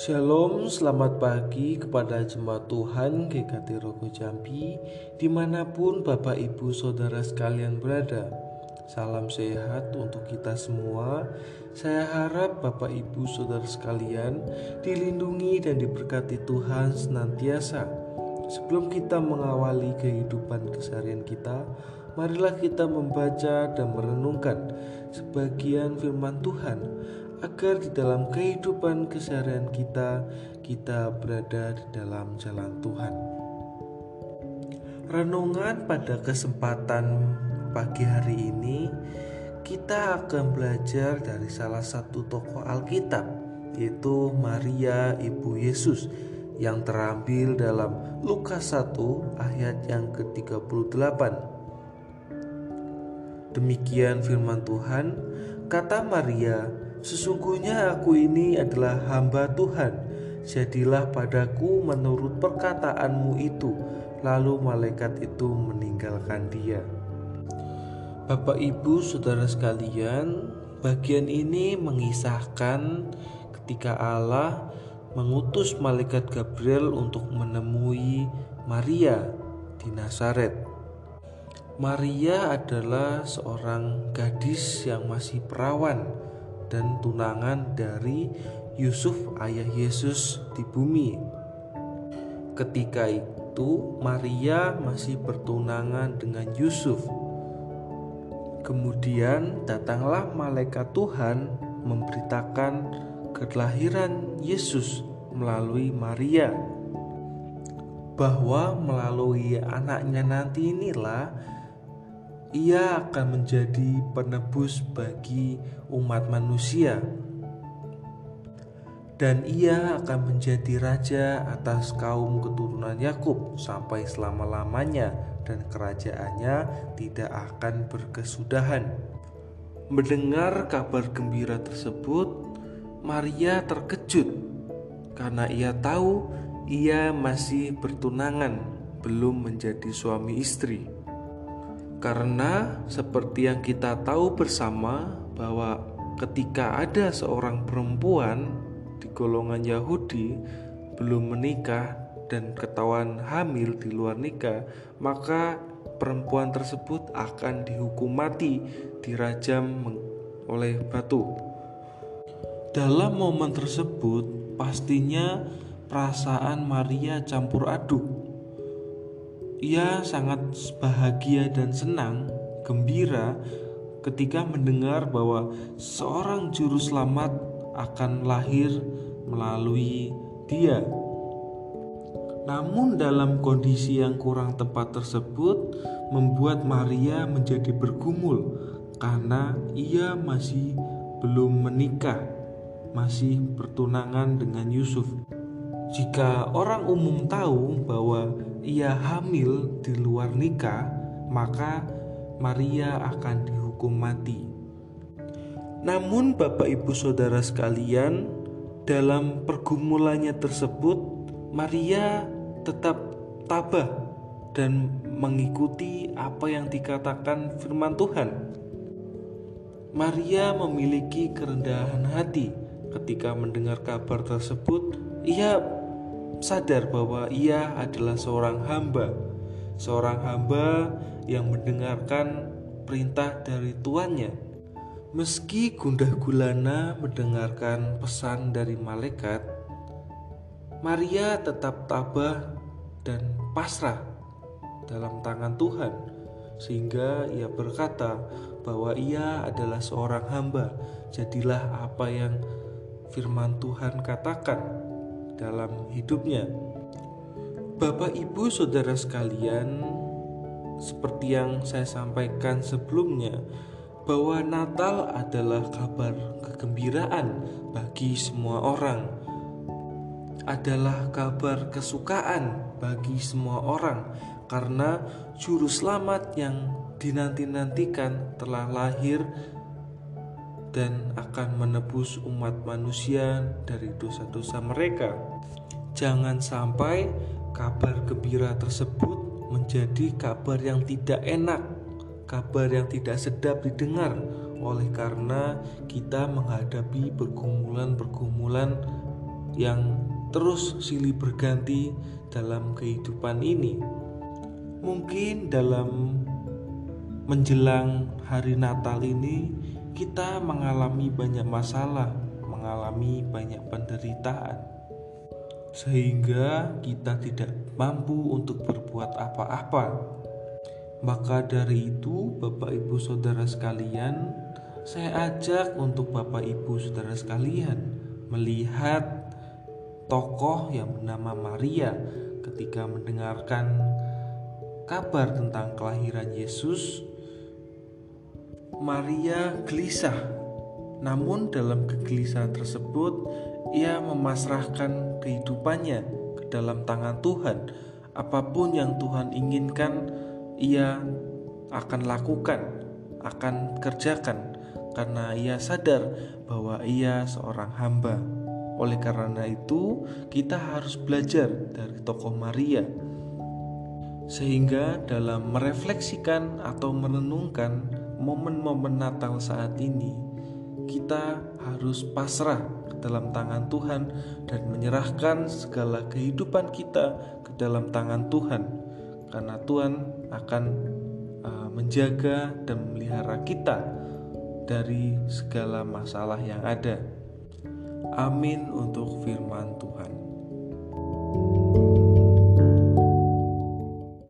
Shalom, selamat pagi kepada jemaat Tuhan GKT Rogo Jambi Di mana pun Bapak Ibu Saudara sekalian berada. Salam sehat untuk kita semua. Saya harap Bapak Ibu Saudara sekalian Dilindungi dan diberkati Tuhan senantiasa. Sebelum kita mengawali kehidupan keseharian kita Marilah kita membaca dan merenungkan sebagian firman Tuhan agar di dalam kehidupan keseharian kita kita berada di dalam jalan Tuhan. Renungan pada kesempatan pagi hari ini kita akan belajar dari salah satu tokoh Alkitab yaitu Maria Ibu Yesus yang terambil dalam Lukas 1 ayat yang ke-38. Demikian firman Tuhan, kata Maria, Sesungguhnya aku ini adalah hamba Tuhan. Jadilah padaku menurut perkataanmu itu. Lalu malaikat itu meninggalkan dia. Bapak, ibu, saudara sekalian, bagian ini mengisahkan ketika Allah mengutus malaikat Gabriel untuk menemui Maria di Nazaret. Maria adalah seorang gadis yang masih perawan dan tunangan dari Yusuf ayah Yesus di bumi. Ketika itu Maria masih bertunangan dengan Yusuf. Kemudian datanglah malaikat Tuhan memberitakan kelahiran Yesus melalui Maria bahwa melalui anaknya nanti inilah ia akan menjadi penebus bagi umat manusia, dan ia akan menjadi raja atas kaum keturunan Yakub sampai selama-lamanya, dan kerajaannya tidak akan berkesudahan. Mendengar kabar gembira tersebut, Maria terkejut karena ia tahu ia masih bertunangan, belum menjadi suami istri. Karena seperti yang kita tahu bersama bahwa ketika ada seorang perempuan di golongan Yahudi belum menikah dan ketahuan hamil di luar nikah, maka perempuan tersebut akan dihukum mati, dirajam oleh batu. Dalam momen tersebut, pastinya perasaan Maria campur aduk ia sangat bahagia dan senang, gembira ketika mendengar bahwa seorang juru selamat akan lahir melalui dia. Namun dalam kondisi yang kurang tepat tersebut membuat Maria menjadi bergumul karena ia masih belum menikah, masih bertunangan dengan Yusuf. Jika orang umum tahu bahwa ia hamil di luar nikah, maka Maria akan dihukum mati. Namun, Bapak Ibu Saudara sekalian, dalam pergumulannya tersebut, Maria tetap tabah dan mengikuti apa yang dikatakan firman Tuhan. Maria memiliki kerendahan hati ketika mendengar kabar tersebut. Ia sadar bahwa ia adalah seorang hamba, seorang hamba yang mendengarkan perintah dari tuannya. Meski gundah gulana mendengarkan pesan dari malaikat, Maria tetap tabah dan pasrah dalam tangan Tuhan, sehingga ia berkata bahwa ia adalah seorang hamba. Jadilah apa yang firman Tuhan katakan dalam hidupnya. Bapak, ibu, saudara sekalian, seperti yang saya sampaikan sebelumnya, bahwa Natal adalah kabar kegembiraan bagi semua orang, adalah kabar kesukaan bagi semua orang, karena Juru Selamat yang dinanti-nantikan telah lahir dan akan menebus umat manusia dari dosa-dosa mereka. Jangan sampai kabar gembira tersebut menjadi kabar yang tidak enak, kabar yang tidak sedap didengar, oleh karena kita menghadapi pergumulan-pergumulan yang terus silih berganti dalam kehidupan ini. Mungkin dalam menjelang hari Natal ini kita mengalami banyak masalah, mengalami banyak penderitaan, sehingga kita tidak mampu untuk berbuat apa-apa. Maka dari itu, Bapak Ibu Saudara sekalian, saya ajak untuk Bapak Ibu Saudara sekalian melihat tokoh yang bernama Maria ketika mendengarkan kabar tentang kelahiran Yesus. Maria gelisah, namun dalam kegelisahan tersebut ia memasrahkan kehidupannya ke dalam tangan Tuhan. Apa pun yang Tuhan inginkan, ia akan lakukan, akan kerjakan karena ia sadar bahwa ia seorang hamba. Oleh karena itu, kita harus belajar dari tokoh Maria sehingga dalam merefleksikan atau merenungkan momen-momen Natal saat ini, kita harus pasrah ke dalam tangan Tuhan dan menyerahkan segala kehidupan kita ke dalam tangan Tuhan karena Tuhan akan uh, menjaga dan memelihara kita dari segala masalah yang ada. Amin untuk firman Tuhan.